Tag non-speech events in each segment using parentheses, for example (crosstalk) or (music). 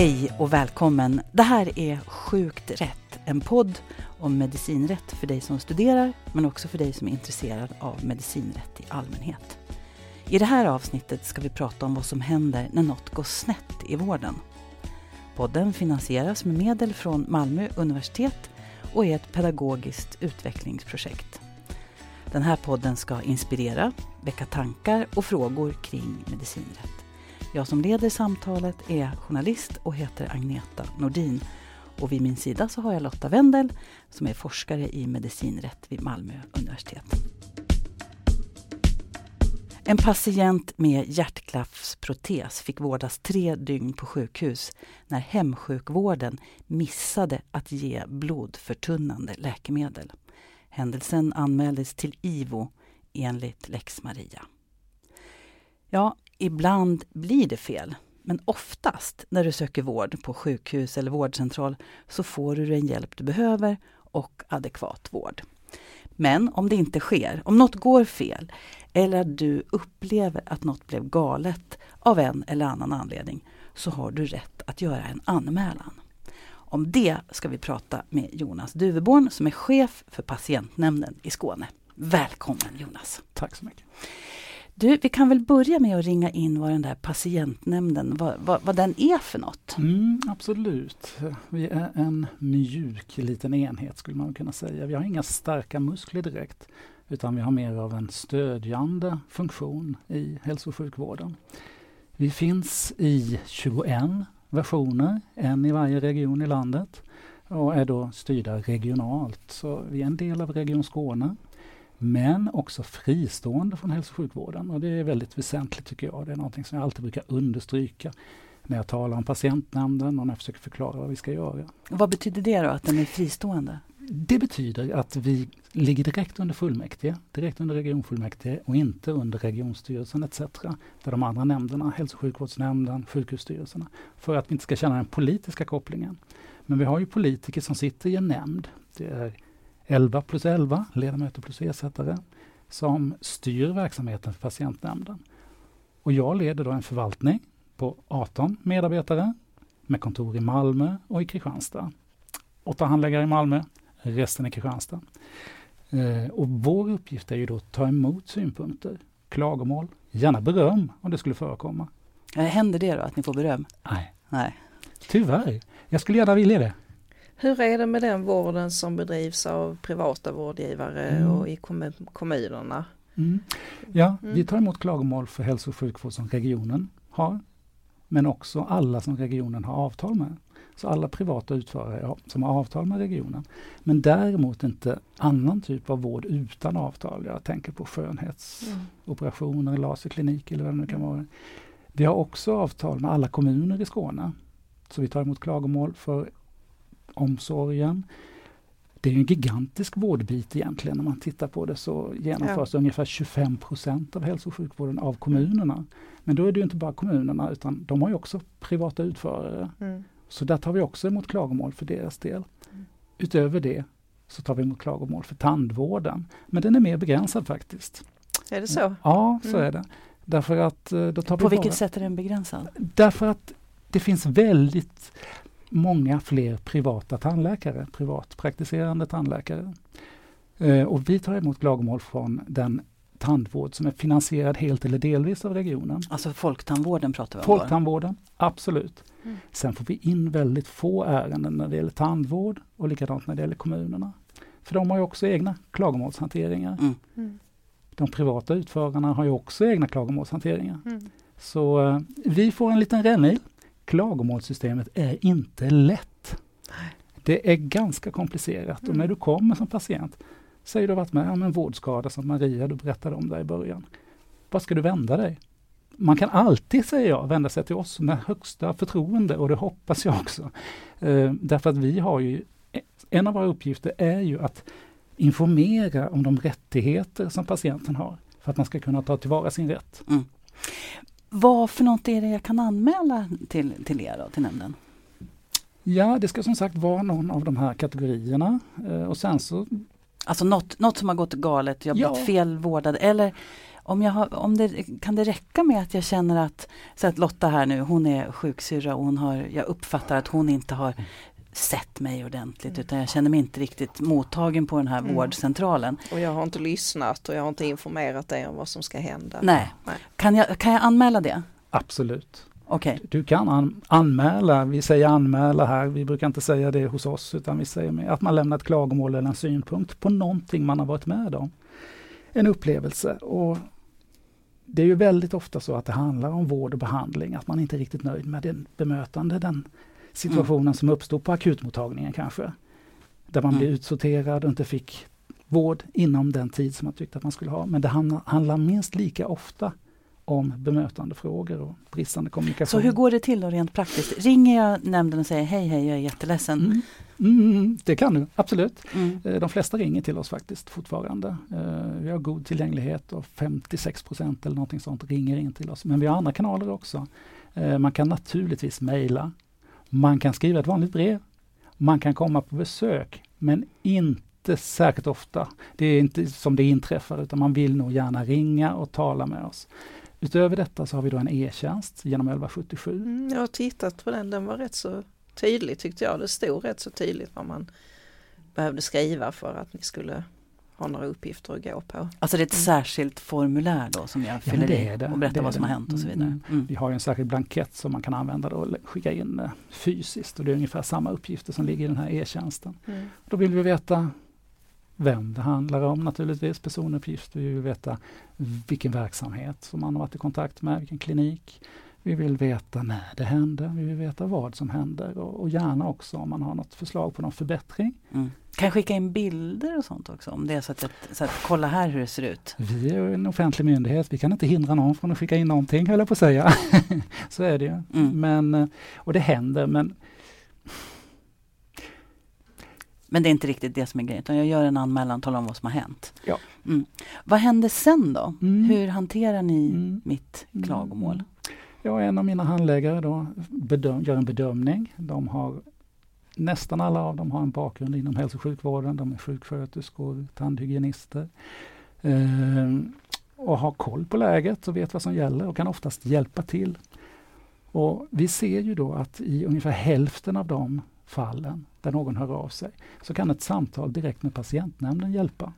Hej och välkommen! Det här är Sjukt rätt, en podd om medicinrätt för dig som studerar men också för dig som är intresserad av medicinrätt i allmänhet. I det här avsnittet ska vi prata om vad som händer när något går snett i vården. Podden finansieras med medel från Malmö universitet och är ett pedagogiskt utvecklingsprojekt. Den här podden ska inspirera, väcka tankar och frågor kring medicinrätt. Jag som leder samtalet är journalist och heter Agneta Nordin. Och vid min sida så har jag Lotta Wendel som är forskare i medicinrätt vid Malmö universitet. En patient med hjärtklaffsprotes fick vårdas tre dygn på sjukhus när hemsjukvården missade att ge blodförtunnande läkemedel. Händelsen anmäldes till IVO enligt lex Maria. Ja, ibland blir det fel. Men oftast när du söker vård på sjukhus eller vårdcentral så får du den hjälp du behöver och adekvat vård. Men om det inte sker, om något går fel eller att du upplever att något blev galet av en eller annan anledning så har du rätt att göra en anmälan. Om det ska vi prata med Jonas Duveborn som är chef för patientnämnden i Skåne. Välkommen Jonas! Tack så mycket! Du, vi kan väl börja med att ringa in vad den där patientnämnden, vad, vad, vad den är för något? Mm, absolut. Vi är en mjuk liten enhet skulle man kunna säga. Vi har inga starka muskler direkt utan vi har mer av en stödjande funktion i hälso och sjukvården. Vi finns i 21 versioner, en i varje region i landet och är då styrda regionalt. Så vi är en del av Region Skåne men också fristående från hälso och sjukvården. Och det är väldigt väsentligt tycker jag. Det är någonting som jag alltid brukar understryka när jag talar om patientnämnden och när jag försöker förklara vad vi ska göra. Vad betyder det då, att den är fristående? Det betyder att vi ligger direkt under fullmäktige, direkt under regionfullmäktige och inte under regionstyrelsen etc. Där de andra nämnderna, hälso och sjukvårdsnämnden, sjukhusstyrelserna, för att vi inte ska känna den politiska kopplingen. Men vi har ju politiker som sitter i en nämnd. Det är 11 plus 11 ledamöter plus ersättare som styr verksamheten för patientnämnden. Och jag leder då en förvaltning på 18 medarbetare med kontor i Malmö och i Kristianstad. Åtta handläggare i Malmö, resten i Kristianstad. Eh, och vår uppgift är ju då att ta emot synpunkter, klagomål, gärna beröm om det skulle förekomma. Händer det då att ni får beröm? Nej. Nej. Tyvärr. Jag skulle gärna vilja det. Hur är det med den vården som bedrivs av privata vårdgivare mm. och i kommunerna? Mm. Ja, mm. vi tar emot klagomål för hälso och sjukvård som regionen har, men också alla som regionen har avtal med. Så alla privata utförare som har avtal med regionen. Men däremot inte annan typ av vård utan avtal. Jag tänker på skönhetsoperationer, mm. laserklinik eller vad det nu kan vara. Vi har också avtal med alla kommuner i Skåne. Så vi tar emot klagomål för omsorgen. Det är en gigantisk vårdbit egentligen. Om man tittar på det så genomförs ja. ungefär 25 procent av hälso och sjukvården av kommunerna. Men då är det inte bara kommunerna utan de har också privata utförare. Mm. Så där tar vi också emot klagomål för deras del. Mm. Utöver det så tar vi emot klagomål för tandvården. Men den är mer begränsad faktiskt. Är det så? Ja, så mm. är det. Därför att eh, då tar På vi vilket bara, sätt är den begränsad? Därför att det finns väldigt många fler privata tandläkare, privatpraktiserande tandläkare. Eh, och vi tar emot klagomål från den tandvård som är finansierad helt eller delvis av regionen. Alltså folktandvården pratar vi om? Folktandvården, absolut. Mm. Sen får vi in väldigt få ärenden när det gäller tandvård och likadant när det gäller kommunerna. För de har ju också egna klagomålshanteringar. Mm. Mm. De privata utförarna har ju också egna klagomålshanteringar. Mm. Så eh, vi får en liten rännil klagomålssystemet är inte lätt. Det är ganska komplicerat mm. och när du kommer som patient, säger du varit med om en vårdskada som Maria du berättade om där i början. Vad ska du vända dig? Man kan alltid, säger jag, vända sig till oss med högsta förtroende och det hoppas jag också. Eh, därför att vi har ju, en av våra uppgifter är ju att informera om de rättigheter som patienten har för att man ska kunna ta tillvara sin rätt. Mm. Vad för något är det jag kan anmäla till, till er, då, till nämnden? Ja, det ska som sagt vara någon av de här kategorierna. Eh, och sen så... Alltså något, något som har gått galet, jag har blivit ja. felvårdad eller om jag har, om det, kan det räcka med att jag känner att, så att Lotta här nu, hon är sjuksyrra och hon har, jag uppfattar att hon inte har sett mig ordentligt mm. utan jag känner mig inte riktigt mottagen på den här mm. vårdcentralen. Och jag har inte lyssnat och jag har inte informerat dig om vad som ska hända. Nej. Nej. Kan, jag, kan jag anmäla det? Absolut. Okay. Du kan an anmäla, vi säger anmäla här, vi brukar inte säga det hos oss utan vi säger att man lämnar ett klagomål eller en synpunkt på någonting man har varit med om. En upplevelse. Och det är ju väldigt ofta så att det handlar om vård och behandling, att man inte är riktigt nöjd med den bemötande, den situationen mm. som uppstod på akutmottagningen kanske. Där man mm. blev utsorterad och inte fick vård inom den tid som man tyckte att man skulle ha. Men det handlar minst lika ofta om bemötandefrågor och bristande kommunikation. Så hur går det till då rent praktiskt? Ringer jag nämnden och säger hej hej jag är jätteledsen? Mm. Mm, det kan du, absolut. Mm. Eh, de flesta ringer till oss faktiskt fortfarande. Eh, vi har god tillgänglighet och 56 procent eller någonting sånt ringer in till oss. Men vi har andra kanaler också. Eh, man kan naturligtvis mejla. Man kan skriva ett vanligt brev. Man kan komma på besök men inte särskilt ofta. Det är inte som det inträffar utan man vill nog gärna ringa och tala med oss. Utöver detta så har vi då en e-tjänst genom 1177. Mm, jag har tittat på den, den var rätt så tydlig tyckte jag. Det stod rätt så tydligt vad man behövde skriva för att ni skulle ha några uppgifter att gå på. Alltså det är ett mm. särskilt formulär då som jag fyller ja, i och berättar vad som har hänt och så vidare. Mm. Mm. Vi har en särskild blankett som man kan använda och skicka in eh, fysiskt och det är ungefär samma uppgifter som ligger i den här e-tjänsten. Mm. Då vill vi veta vem det handlar om naturligtvis, personuppgifter. Vi vill veta vilken verksamhet som man har varit i kontakt med, vilken klinik. Vi vill veta när det hände, vi vill veta vad som händer och, och gärna också om man har något förslag på någon förbättring. Mm. Kan jag skicka in bilder och sånt också? Om det är så att, så att kolla här hur det ser ut. Vi är en offentlig myndighet, vi kan inte hindra någon från att skicka in någonting höll jag på att säga. (laughs) så är det ju. Mm. Men, och det händer men men det är inte riktigt det som är grejen, utan jag gör en anmälan och talar om vad som har hänt. Ja. Mm. Vad händer sen då? Mm. Hur hanterar ni mm. mitt mm. klagomål? Ja, en av mina handläggare då bedöm, gör en bedömning. De har, nästan alla av dem har en bakgrund inom hälso och sjukvården. De är sjuksköterskor, tandhygienister. Eh, och har koll på läget och vet vad som gäller och kan oftast hjälpa till. Och Vi ser ju då att i ungefär hälften av de fallen där någon hör av sig, så kan ett samtal direkt med patientnämnden hjälpa.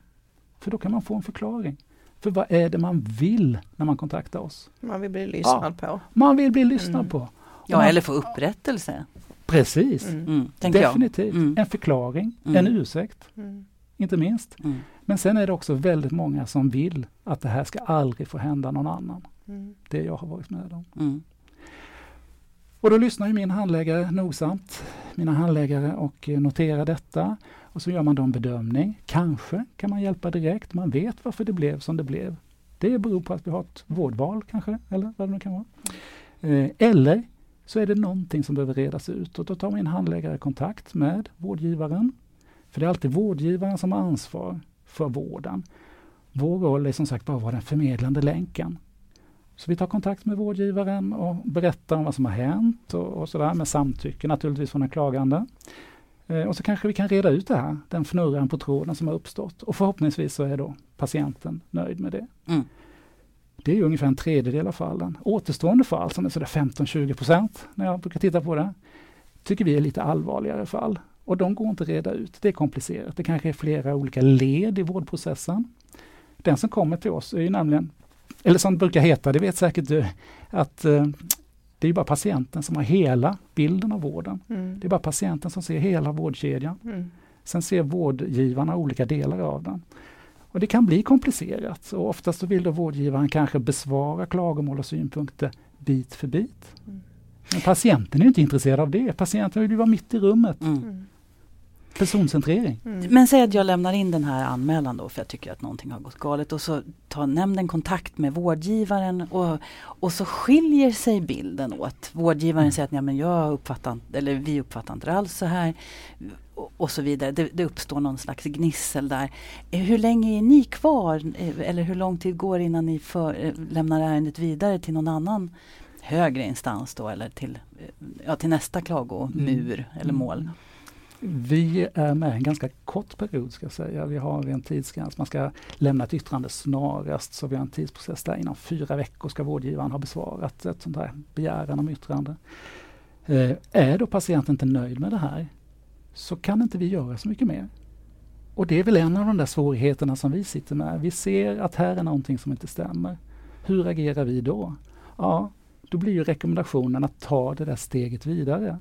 För då kan man få en förklaring. För vad är det man vill när man kontaktar oss? Man vill bli lyssnad ja, på. Man vill bli lyssnad mm. på. Ja, man, eller få upprättelse. Precis, mm. mm definitivt. Mm. En förklaring, mm. en ursäkt, mm. inte minst. Men sen är det också väldigt många som vill att det här ska aldrig få hända någon annan. Det jag har varit med om. Och då lyssnar ju min handläggare nogsamt, mina handläggare och noterar detta. Och så gör man då en bedömning. Kanske kan man hjälpa direkt. Man vet varför det blev som det blev. Det beror på att vi har ett vårdval kanske, eller vad det nu kan vara. Eh, eller så är det någonting som behöver redas ut och då tar min handläggare kontakt med vårdgivaren. För det är alltid vårdgivaren som har ansvar för vården. Vår roll är som sagt bara att vara den förmedlande länken. Så vi tar kontakt med vårdgivaren och berättar om vad som har hänt och, och sådär med samtycke naturligtvis från den klagande. Eh, och så kanske vi kan reda ut det här, den fnurran på tråden som har uppstått. Och förhoppningsvis så är då patienten nöjd med det. Mm. Det är ungefär en tredjedel av fallen. Återstående fall, som är sådär 15-20 procent när jag brukar titta på det, tycker vi är lite allvarligare fall. Och de går inte att reda ut. Det är komplicerat. Det kanske är flera olika led i vårdprocessen. Den som kommer till oss är ju nämligen eller som det brukar heta, det vet säkert du, att eh, det är bara patienten som har hela bilden av vården. Mm. Det är bara patienten som ser hela vårdkedjan. Mm. Sen ser vårdgivarna olika delar av den. Och Det kan bli komplicerat och oftast så vill då vårdgivaren kanske besvara klagomål och synpunkter bit för bit. Mm. Men patienten är inte intresserad av det. Patienten vill ju vara mitt i rummet. Mm. mm. Personcentrering. Mm. Men säg att jag lämnar in den här anmälan då för jag tycker att någonting har gått galet och så tar nämnden kontakt med vårdgivaren och, och så skiljer sig bilden åt. Vårdgivaren mm. säger att Nej, men jag uppfattar, eller vi uppfattar inte alls så här och, så vidare. Det, det, uppstår någon slags gnissel där. Eh, hur länge är ni kvar eh, eller hur lång tid går innan ni för, eh, lämnar ärendet vidare till någon annan högre instans då eller till, ja, till nästa klagomur mm. eller mål? Vi är med en ganska kort period ska jag säga. Vi har en tidsgräns. Man ska lämna ett yttrande snarast så vi har en tidsprocess där. Inom fyra veckor ska vårdgivaren ha besvarat ett sånt här begäran om yttrande. Eh, är då patienten inte nöjd med det här så kan inte vi göra så mycket mer. Och det är väl en av de där svårigheterna som vi sitter med. Vi ser att här är någonting som inte stämmer. Hur agerar vi då? Ja, då blir ju rekommendationen att ta det där steget vidare.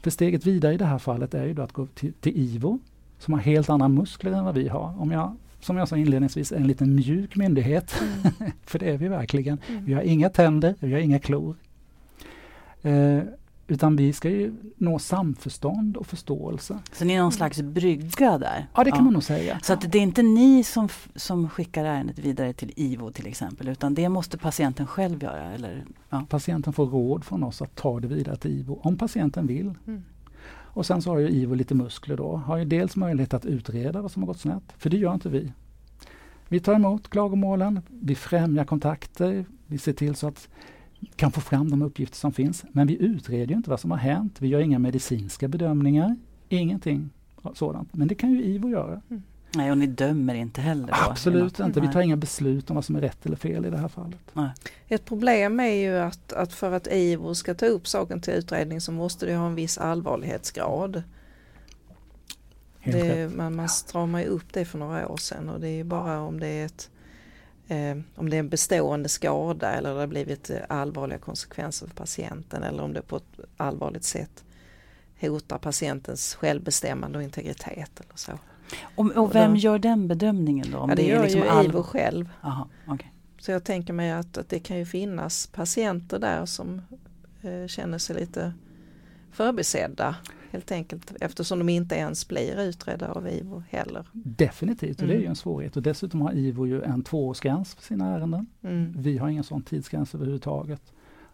För steget vidare i det här fallet är ju då att gå till, till IVO som har helt andra muskler än vad vi har. Om jag, som jag sa inledningsvis, är en liten mjuk myndighet. Mm. (laughs) För det är vi verkligen. Mm. Vi har inga tänder, vi har inga klor. Eh, utan vi ska ju nå samförstånd och förståelse. Så ni är någon slags brygga där? Ja, det kan ja. man nog säga. Så att det är inte ni som, som skickar ärendet vidare till IVO till exempel, utan det måste patienten själv göra? Eller? Ja. Patienten får råd från oss att ta det vidare till IVO, om patienten vill. Mm. Och sen så har ju IVO lite muskler då, har ju dels möjlighet att utreda vad som har gått snett, för det gör inte vi. Vi tar emot klagomålen, vi främjar kontakter, vi ser till så att kan få fram de uppgifter som finns. Men vi utreder inte vad som har hänt. Vi gör inga medicinska bedömningar. Ingenting sådant. Men det kan ju IVO göra. Mm. Nej, och ni dömer inte heller? Då, Absolut inte. Vi tar inga beslut om vad som är rätt eller fel i det här fallet. Nej. Ett problem är ju att, att för att IVO ska ta upp saken till utredning så måste det ha en viss allvarlighetsgrad. Det, man, man stramade upp det för några år sedan och det är bara om det är ett om det är en bestående skada eller det har blivit eh, allvarliga konsekvenser för patienten eller om det på ett allvarligt sätt hotar patientens självbestämmande och integritet eller så. Och, och vem och då, gör den bedömningen då? Om ja, det, det gör liksom ju all... IVO själv. Aha, okay. Så jag tänker mig att, att det kan ju finnas patienter där som eh, känner sig lite förbisedda helt enkelt eftersom de inte ens blir utredda av IVO heller. Definitivt, och det är ju mm. en svårighet och dessutom har IVO ju en tvåårsgräns för sina ärenden. Mm. Vi har ingen sån tidsgräns överhuvudtaget.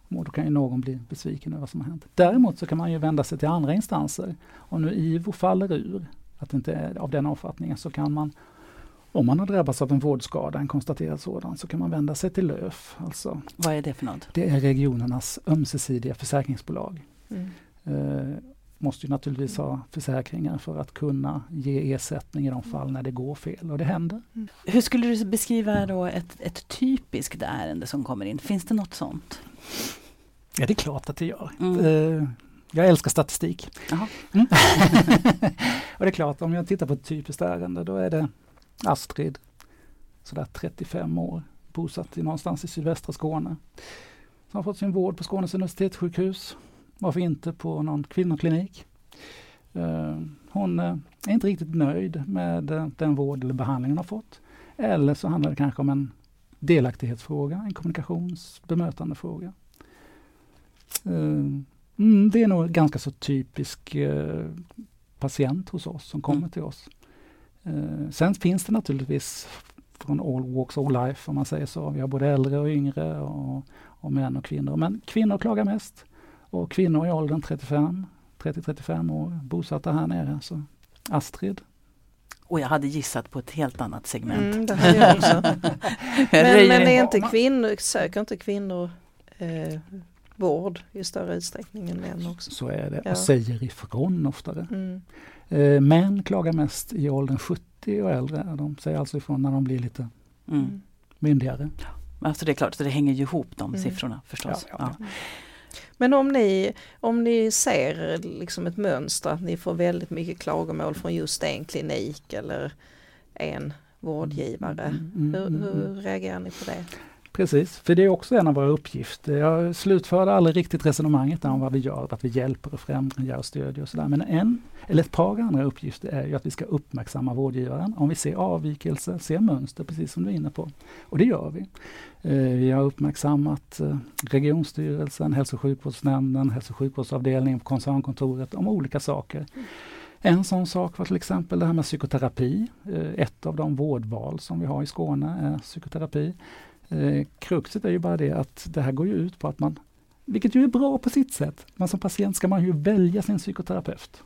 Och då kan ju någon bli besviken över vad som har hänt. Däremot så kan man ju vända sig till andra instanser. Om nu IVO faller ur, att det inte är av den omfattningen, så kan man om man har drabbats av en vårdskada, en konstaterad sådan, så kan man vända sig till LÖF. Alltså, Vad är det för något? Det är regionernas ömsesidiga försäkringsbolag. Mm. Uh, måste ju naturligtvis ha försäkringar för att kunna ge ersättning i de fall när det går fel och det händer. Mm. Hur skulle du beskriva då ett, ett typiskt ärende som kommer in? Finns det något sånt? Ja, det är klart att det gör. Mm. Uh, jag älskar statistik. Mm. (laughs) och det är klart, om jag tittar på ett typiskt ärende då är det Astrid, sådär 35 år, bosatt i någonstans i sydvästra Skåne. Som har fått sin vård på Skånes universitetssjukhus varför inte på någon kvinnoklinik? Eh, hon eh, är inte riktigt nöjd med eh, den vård eller behandling hon har fått. Eller så handlar det kanske om en delaktighetsfråga, en kommunikationsbemötandefråga. Mm, det är nog ganska så typisk patient hos oss som kommer mm. till oss. Sen finns det naturligtvis från all walks of life om man säger så. Vi har både äldre och yngre och, och män och kvinnor. Men kvinnor klagar mest. Och kvinnor i åldern 35, 30-35 år bosatta här nere. Så Astrid. Och jag hade gissat på ett helt annat segment. Mm, det hade jag också. (laughs) men, men är inte kvinnor, söker inte kvinnor eh, vård i större utsträckning än män också? Så är det, ja. och säger ifrån oftare. Mm. Eh, män klagar mest i åldern 70 och äldre. De säger alltså ifrån när de blir lite mm. myndigare. Alltså det är klart, så det hänger ju ihop de mm. siffrorna förstås. Ja, ja. Men om ni, om ni ser liksom ett mönster, att ni får väldigt mycket klagomål från just en klinik eller en vårdgivare, mm, mm, hur, mm, hur reagerar ni på det? Precis, för det är också en av våra uppgifter. Jag slutförde aldrig riktigt resonemanget om vad vi gör, att vi hjälper och främjar och stödjer och sådär. Men en, eller ett par andra uppgifter är ju att vi ska uppmärksamma vårdgivaren om vi ser avvikelser, ser mönster, precis som du är inne på. Och det gör vi. Eh, vi har uppmärksammat eh, regionstyrelsen, hälso och sjukvårdsnämnden, hälso och sjukvårdsavdelningen på koncernkontoret om olika saker. En sån sak var till exempel det här med psykoterapi. Eh, ett av de vårdval som vi har i Skåne är psykoterapi. Eh, kruxet är ju bara det att det här går ju ut på att man, vilket ju är bra på sitt sätt, men som patient ska man ju välja sin psykoterapeut.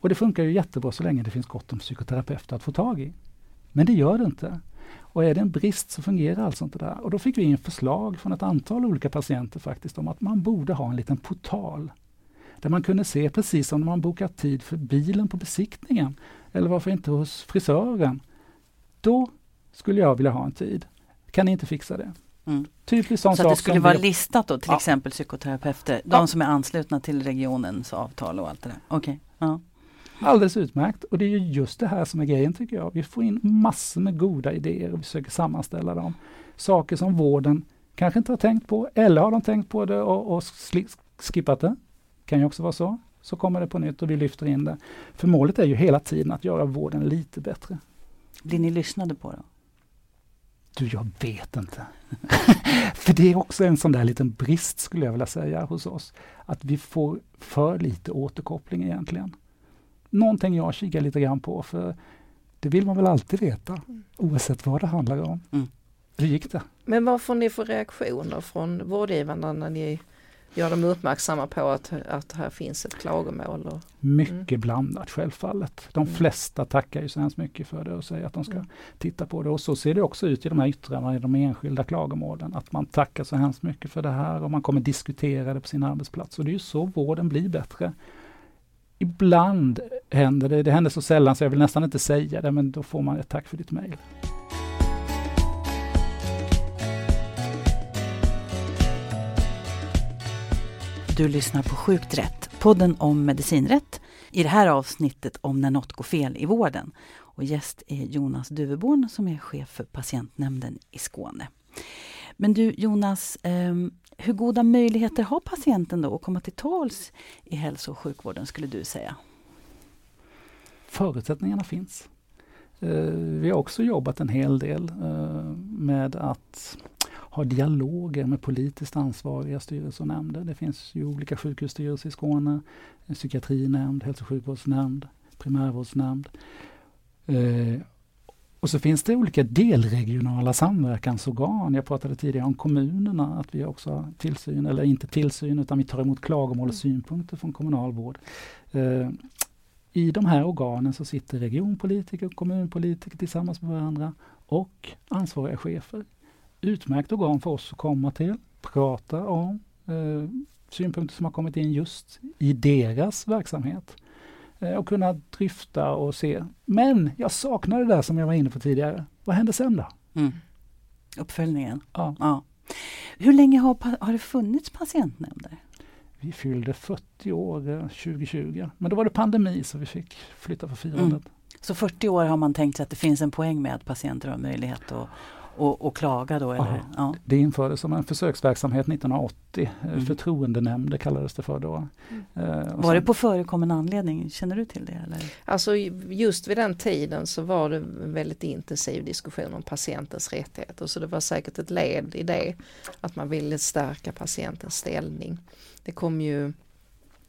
Och det funkar ju jättebra så länge det finns gott om psykoterapeuter att få tag i. Men det gör det inte. Och är det en brist så fungerar alltså inte det. Och då fick vi in förslag från ett antal olika patienter faktiskt om att man borde ha en liten portal Där man kunde se precis som när man bokat tid för bilen på besiktningen. Eller varför inte hos frisören. Då skulle jag vilja ha en tid. Kan inte fixa det? Mm. Typiskt sån Så att det skulle vara vi- listat då, till Ja. exempel psykoterapeuter, de Ja. som är anslutna till regionens avtal och allt det där. Okej, ja. Alldeles utmärkt. Och det är ju just det här som är grejen tycker jag. Vi får in massor med goda idéer och vi försöker sammanställa dem. Saker som vården kanske inte har tänkt på eller har de tänkt på det och, och skippat det. Kan ju också vara så. Så kommer det på nytt och vi lyfter in det. För målet är ju hela tiden att göra vården lite bättre. Blir ni lyssnade på då? Du, jag vet inte. (laughs) för det är också en sån där liten brist skulle jag vilja säga hos oss. Att vi får för lite återkoppling egentligen. Någonting jag kikar lite grann på för det vill man väl alltid veta oavsett vad det handlar om. Mm. Hur gick det? Men vad får ni för reaktioner från vårdgivarna när ni gör dem uppmärksamma på att, att här finns ett klagomål? Och, Mycket blandat självfallet. De Mm. flesta tackar ju så hemskt mycket för det och säger att de ska Mm. titta på det. Och så ser det också ut i de här yttrandena i de enskilda klagomålen. Att man tackar så hemskt mycket för det här och man kommer diskutera det på sin arbetsplats. Och det är ju så vården blir bättre. Ibland händer det, det händer så sällan så jag vill nästan inte säga det, men då får man ett tack för ditt mejl. Du lyssnar på Sjukt rätt, podden om medicinrätt. I det här avsnittet om när något går fel i vården. Och gäst är Jonas Duveborn som är chef för patientnämnden i Skåne. Men du Jonas, ehm, hur goda möjligheter har patienten då att komma till tals i hälso och sjukvården skulle du säga? Förutsättningarna finns. Eh, vi har också jobbat en hel del eh, med att ha dialoger med politiskt ansvariga styrelser och nämnder. Det finns ju olika sjukhusstyrelser i Skåne, psykiatrinämnd, hälso och sjukvårdsnämnd, primärvårdsnämnd. Eh, Och så finns det olika delregionala samverkansorgan. Jag pratade tidigare om kommunerna, att vi också har tillsyn, eller inte tillsyn, utan vi tar emot klagomål och synpunkter från kommunal vård. Eh, I de här organen så sitter regionpolitiker och kommunpolitiker tillsammans med varandra och ansvariga chefer. Utmärkt organ för oss att komma till, prata om eh, synpunkter som har kommit in just i deras verksamhet eh, och kunna dryfta och se. Men jag saknar det där som jag var inne på tidigare. Vad händer sen då? Mm. Uppföljningen. Ja, Ja. Hur länge har, har det funnits patientnämnder? vi fyllde 40 år eh, 2020, men då var det pandemi så vi fick flytta för firandet. Så 40 år har man tänkt sig att det finns en poäng med att patienter har möjlighet att och, och klaga då? Eller? Ja. Ja. Det infördes som en försöksverksamhet 1980. eh, Mm. Förtroendenämnder kallades det för då. Eh, och Var det sen- på förekommen anledning? Känner du till det? Eller? Alltså just vid den tiden så var det en väldigt intensiv diskussion om patientens rättigheter så det var säkert ett led i det att man ville stärka patientens ställning. Det kom ju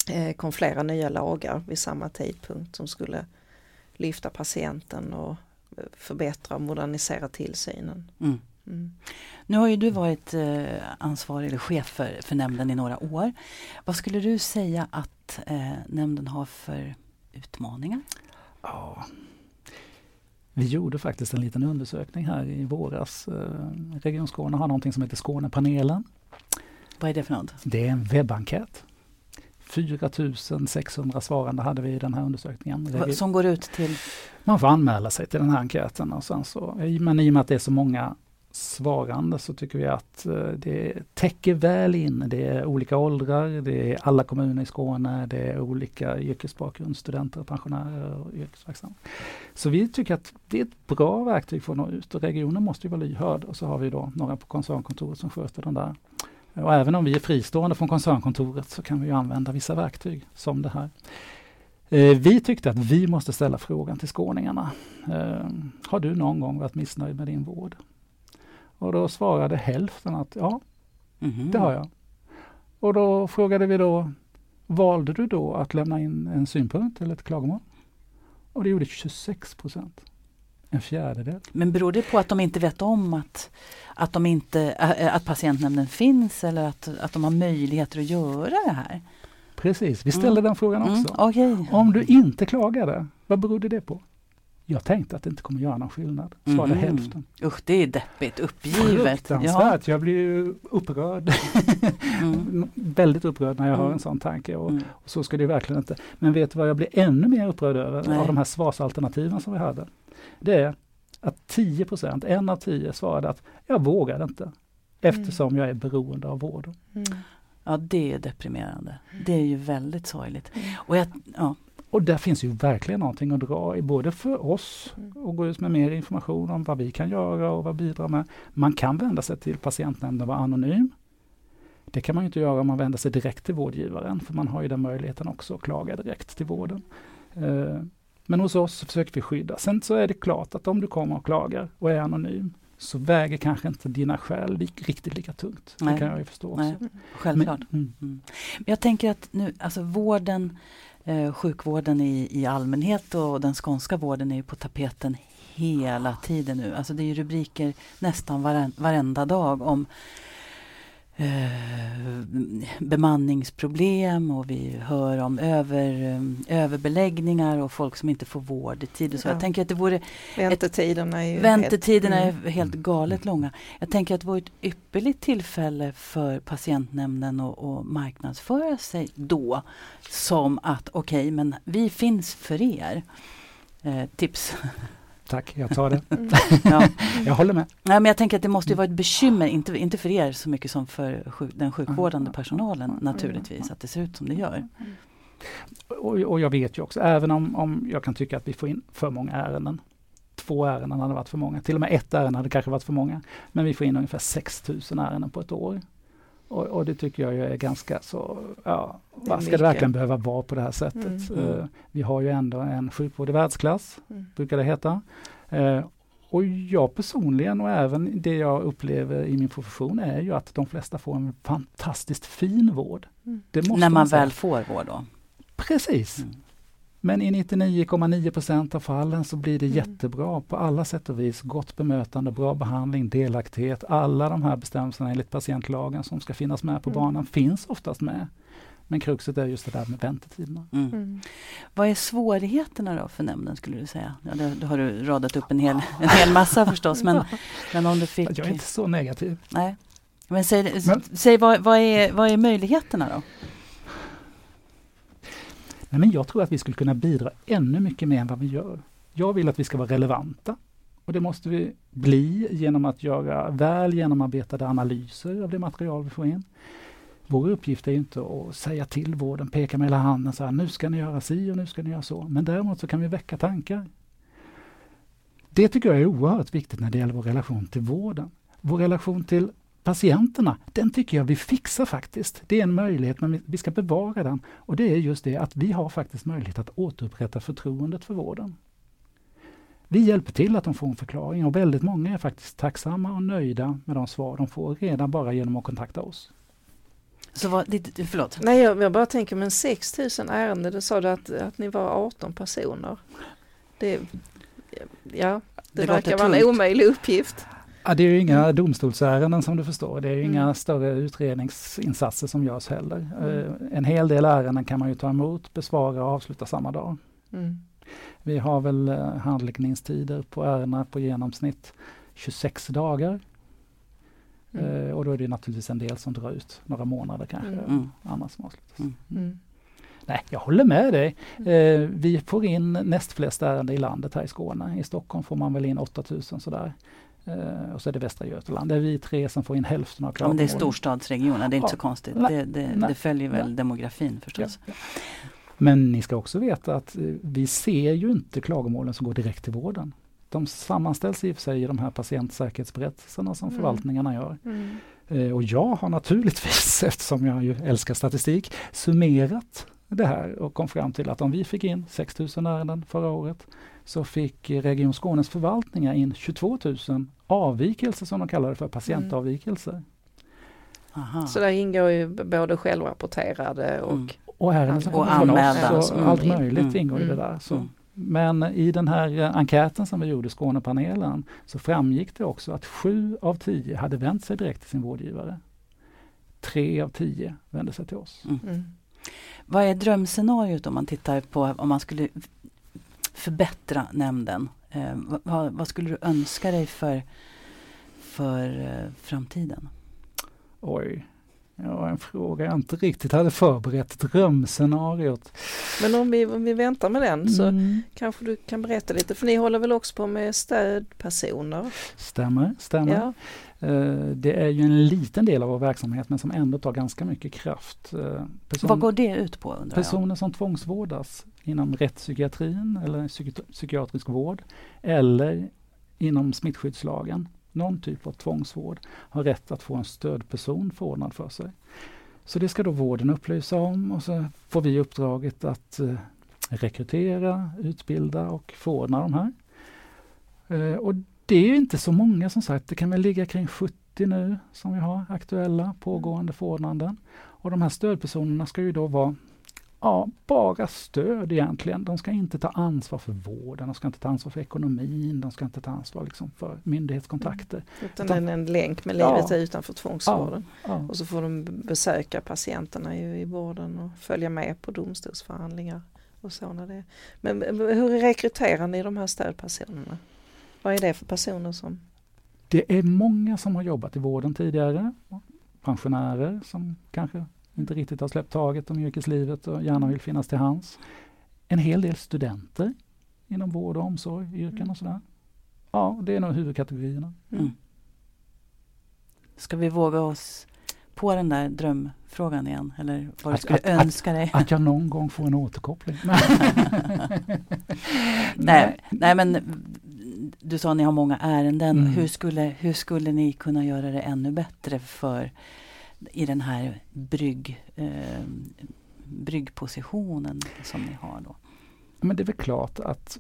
eh, kom flera nya lagar vid samma tidpunkt som skulle lyfta patienten och eh, förbättra och modernisera tillsynen. Mm. Mm. Nu har ju du varit eh, ansvarig eller chef för, för nämnden i några år. Vad skulle du säga att eh, nämnden har för utmaningar? Ja. Vi gjorde faktiskt en liten undersökning här i våras. Eh, Region Skåne har någonting som heter Skånepanelen. Vad är det för något? Det är en webbenkät. 4600 svarande hade vi i den här undersökningen. Som går ut till... Man får anmäla sig till den här enkäten. Och sen så, men i och med att det är så många svarande så tycker vi att eh, det täcker väl in. Det är olika åldrar, det är alla kommuner i Skåne, det är olika yrkesbakgrund, studenter, pensionärer och yrkesverksamma. Så vi tycker att det är ett bra verktyg för att nå ut och regionen måste ju vara lyhörd och så har vi då några på koncernkontoret som sköter den där. Och även om vi är fristående från koncernkontoret så kan vi använda vissa verktyg som det här. Eh, Vi tyckte att vi måste ställa frågan till skåningarna. Eh, Har du någon gång varit missnöjd med din vård? Och då svarade hälften att ja, Mhm. det har jag. Och då frågade vi då, valde du då att lämna in en synpunkt eller ett klagomål? Och det gjorde 26 procent. En fjärdedel. Men beror det på att de inte vet om att, att, de inte, att patientnämnden finns eller att, att de har möjligheter att göra det här? Precis, vi ställde Mm. den frågan Mm, också. Okej. Om du inte klagade, vad berodde det på? Jag tänkte att det inte kommer göra någon skillnad. Svarade Mhm. hälften. Usch, det är deppigt, uppgivet. Fruktansvärt. Jag blir ju upprörd. Mm. (laughs) Väldigt upprörd när jag hör Mm. en sån tanke. Och, Mm. och så ska det verkligen inte. Men vet du vad jag blir ännu mer upprörd över Nej. av de här svarsalternativen som vi hade? Det är att 10 en av 10 svarade att jag vågar inte eftersom jag är beroende av vården. Mm. Ja, det är deprimerande. Det är ju väldigt sorgligt. Och jag, ja, Och där finns ju verkligen någonting att dra i både för oss Mm. och gå ut med mer information om vad vi kan göra och vad vi bidrar med. Man kan vända sig till patientnämnden och vara anonym. Det kan man ju inte göra om man vänder sig direkt till vårdgivaren för man har ju den möjligheten också att klaga direkt till vården. Eh, Men hos oss försöker vi skydda. Sen så är det klart att om du kommer och klagar och är anonym så väger kanske inte dina skäl li- riktigt lika tungt. Nej. Det kan jag ju förstå också. nej, självklart. Men, mm. Men jag tänker att nu, alltså vården, eh, sjukvården i, i allmänhet och den skånska vården är ju på tapeten hela tiden nu. Alltså det är ju rubriker nästan varen, varenda dag om eh, bemanningsproblem och vi hör om över, eh, överbeläggningar och folk som inte får vård i tid. Och så. Ja. Jag tänker att det vore Väntetiderna är ju Väntetiderna helt, är helt galet långa. Jag tänker att det vore ett ypperligt tillfälle för patientnämnden att, marknadsföra sig då som att okej, men vi finns för er. Eh, tips. (laughs) Tack, jag tar det. Mm. (laughs) ja. Jag håller med. Nej, men jag tänker att det måste ju vara ett bekymmer, inte, inte för er så mycket som för sjuk, den sjukvårdande personalen naturligtvis, att det ser ut som det gör. Och, och jag vet ju också, även om, om jag kan tycka att vi får in för många ärenden. Två ärenden hade varit för många, till och med ett ärende hade kanske varit för många. Men vi får in ungefär 6000 ärenden på ett år. Och, och det tycker jag är ganska så, ja, vad ska det verkligen behöva vara på det här sättet? Mm. Eh, vi har ju ändå en sjukvård i världsklass, Mm. brukar det heta. Eh, och jag personligen och även det jag upplever i min profession är ju att de flesta får en fantastiskt fin vård. Mm. Det måste När man säga. väl får vård då. Precis. Mm. Men i 99,9 procent av fallen så blir det Mm. jättebra på alla sätt och vis. Gott bemötande, bra behandling, delaktighet. Alla de här bestämmelserna enligt patientlagen som ska finnas med på Mm. banan finns oftast med. Men kruxet är just det där med väntetiderna. Mm. Mm. Vad är svårigheterna då för nämnden skulle du säga? Ja, det, då har du radat upp en hel, en hel massa förstås, men, (laughs) men om du fick... Jag är inte så negativ. Nej. Men säg, Men- säg vad, vad, är, vad är möjligheterna då? Nej, men jag tror att vi skulle kunna bidra ännu mycket mer än vad vi gör. Jag vill att vi ska vara relevanta. Och det måste vi bli genom att göra väl genomarbetade analyser av det material vi får in. Vår uppgift är inte att säga till vården, peka med hela handen så här, nu ska ni göra si och nu ska ni göra så. Men däremot så kan vi väcka tankar. Det tycker jag är oerhört viktigt när det gäller vår relation till vården. Vår relation till patienterna, den tycker jag vi fixar faktiskt. Det är en möjlighet men vi- ska bevara den. Och det är just det att vi har faktiskt möjlighet att återupprätta förtroendet för vården. Vi hjälper till att de får en förklaring och väldigt många är faktiskt tacksamma och nöjda med de svar de får redan bara genom att kontakta oss. Så vad, det, förlåt. Nej, jag, jag bara tänker, men 6000 ärenden, det sa du att, att ni var 18 personer. Det, ja, det, Det verkar vara en omöjlig uppgift. Ja, det är ju inga domstolsärenden som du förstår. Det är ju Mm. inga större utredningsinsatser som görs heller. Mm. Eh, En hel del ärenden kan man ju ta emot, besvara och avsluta samma dag. Mm. Vi har väl eh, handläggningstider på ärendena på genomsnitt 26 dagar. Mm. Eh, och då är det naturligtvis en del som drar ut några månader kanske. Mm. Mm. Annars som avslutas. Mm. Mm. Nej, jag håller med dig. Mm. Eh, vi får in näst flest ärenden i landet här i Skåne. I Stockholm får man väl in 8000 sådär. Eh, och så är det Västra Götaland. Det är vi tre som får in hälften av klagomålen. det är storstadsregionen, det är inte Ja. så konstigt. Nej. Det, det, Nej. det följer väl Nej. demografin förstås. Ja. Men ni ska också veta att eh, vi ser ju inte klagomålen som går direkt till vården. De sammanställs i och för sig i de här patientsäkerhetsberättelserna som Mm. förvaltningarna gör. Mm. Eh, Och jag har naturligtvis, (laughs) eftersom jag ju älskar statistik, summerat det här och kom fram till att om vi fick in 6000 ärenden förra året så fick Region Skånes förvaltningar in 22 000 avvikelser som de kallar det för, patientavvikelser. Aha. Så där ingår ju både självrapporterade och Mm. Och ärenden Och anmälda som och allt möjligt Mm. ingår i det Mm. där. Så. Mm. Men i den här eh, enkäten som vi gjorde, Skånepanelen, så framgick det också att sju av tio hade vänt sig direkt till sin vårdgivare. Tre av tio vände sig till oss. Vad är drömscenariot om man tittar på om man skulle förbättra nämnden? Eh, vad, vad, skulle du önska dig för, för eh, framtiden? Oj, Ja, en fråga jag inte riktigt hade förberett, drömscenariot. Men om vi, om vi väntar med den så mm. kanske du kan berätta lite, för ni håller väl också på med stödpersoner? Stämmer, stämmer. Ja. Eh, det är ju en liten del av vår verksamhet men som ändå tar ganska mycket kraft. Eh, person, Vad går det ut på? Personer som tvångsvårdas inom rättspsykiatrin eller psykiatrisk vård eller inom smittskyddslagen någon typ av tvångsvård har rätt att få en stödperson förordnad för sig. Så det ska då vården upplysa om och så får vi uppdraget att eh, rekrytera, utbilda och förordna de här. Och det är inte så många som sagt, det kan väl ligga kring 70 nu som vi har aktuella pågående förordnanden. Och de här stödpersonerna ska ju då vara ja, bara stöd egentligen. De ska inte ta ansvar för vården, de ska inte ta ansvar för ekonomin, de ska inte ta ansvar liksom för myndighetskontakter. Mm. Utan, Utan en länk med livet ja, utanför tvångsvården. Ja, ja. Och så får de besöka patienterna i, i vården och följa med på domstolsförhandlingar. Och så när det. Men hur rekryterar ni de här stödpersonerna? Vad är det för personer som det är många som har jobbat i vården tidigare. Pensionärer som kanske inte riktigt har släppt taget om yrkeslivet och gärna vill finnas till hands. En hel del studenter inom vård och omsorg, yrken och sådär. Ja, det är nog huvudkategorierna. Mm. Ska vi våga oss på den där drömfrågan igen? Eller vad du skulle att, önska att, dig? Att jag någon gång får en återkoppling. (laughs) nej, (laughs) nej, men du sa att ni har många ärenden. Mm. Hur, skulle, hur skulle ni kunna göra det ännu bättre för i den här brygg, eh, bryggpositionen som ni har då? Men det är väl klart att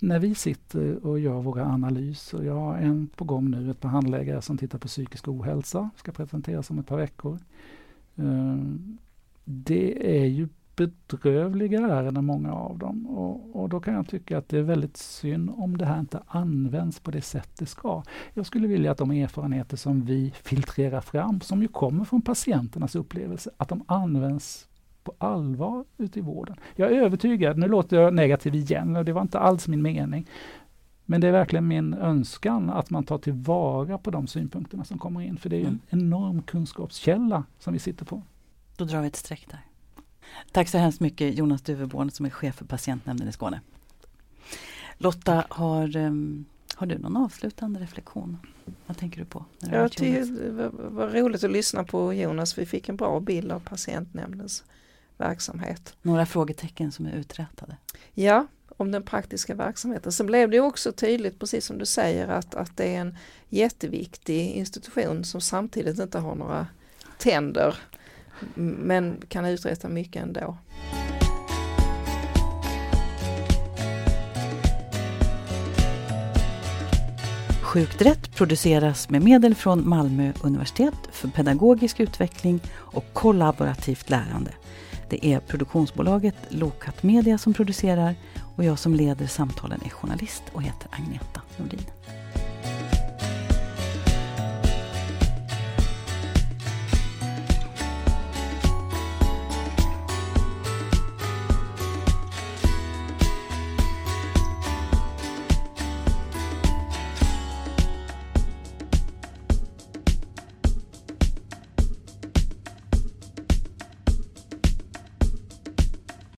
när vi sitter och gör våra analyser, jag har en på gång nu, ett par handläggare som tittar på psykisk ohälsa, ska presenteras om ett par veckor. Eh, det är ju bedrövliga ärenden, många av dem. Och, och, då kan jag tycka att det är väldigt synd om det här inte används på det sätt det ska. Jag skulle vilja att de erfarenheter som vi filtrerar fram, som ju kommer från patienternas upplevelse, att de används på allvar ute i vården. Jag är övertygad, nu låter jag negativ igen och det var inte alls min mening. Men det är verkligen min önskan att man tar tillvara på de synpunkterna som kommer in, för det är en mm. enorm kunskapskälla som vi sitter på. Då drar vi ett streck där. Tack så hemskt mycket Jonas Duveborn som är chef för patientnämnden i Skåne. Lotta, har, um, har du någon avslutande reflektion? Vad tänker du på? Ja, det var, var roligt att lyssna på Jonas. Vi fick en bra bild av patientnämndens verksamhet. Några frågetecken som är uträtade? Ja, om den praktiska verksamheten. Sen blev det också tydligt, precis som du säger, att, att det är en jätteviktig institution som samtidigt inte har några tänder men kan uträtta mycket ändå. Sjukt rätt produceras med medel från Malmö universitet för pedagogisk utveckling och kollaborativt lärande. Det är produktionsbolaget Lokat Media som producerar och jag som leder samtalen är journalist och heter Agneta Nordin.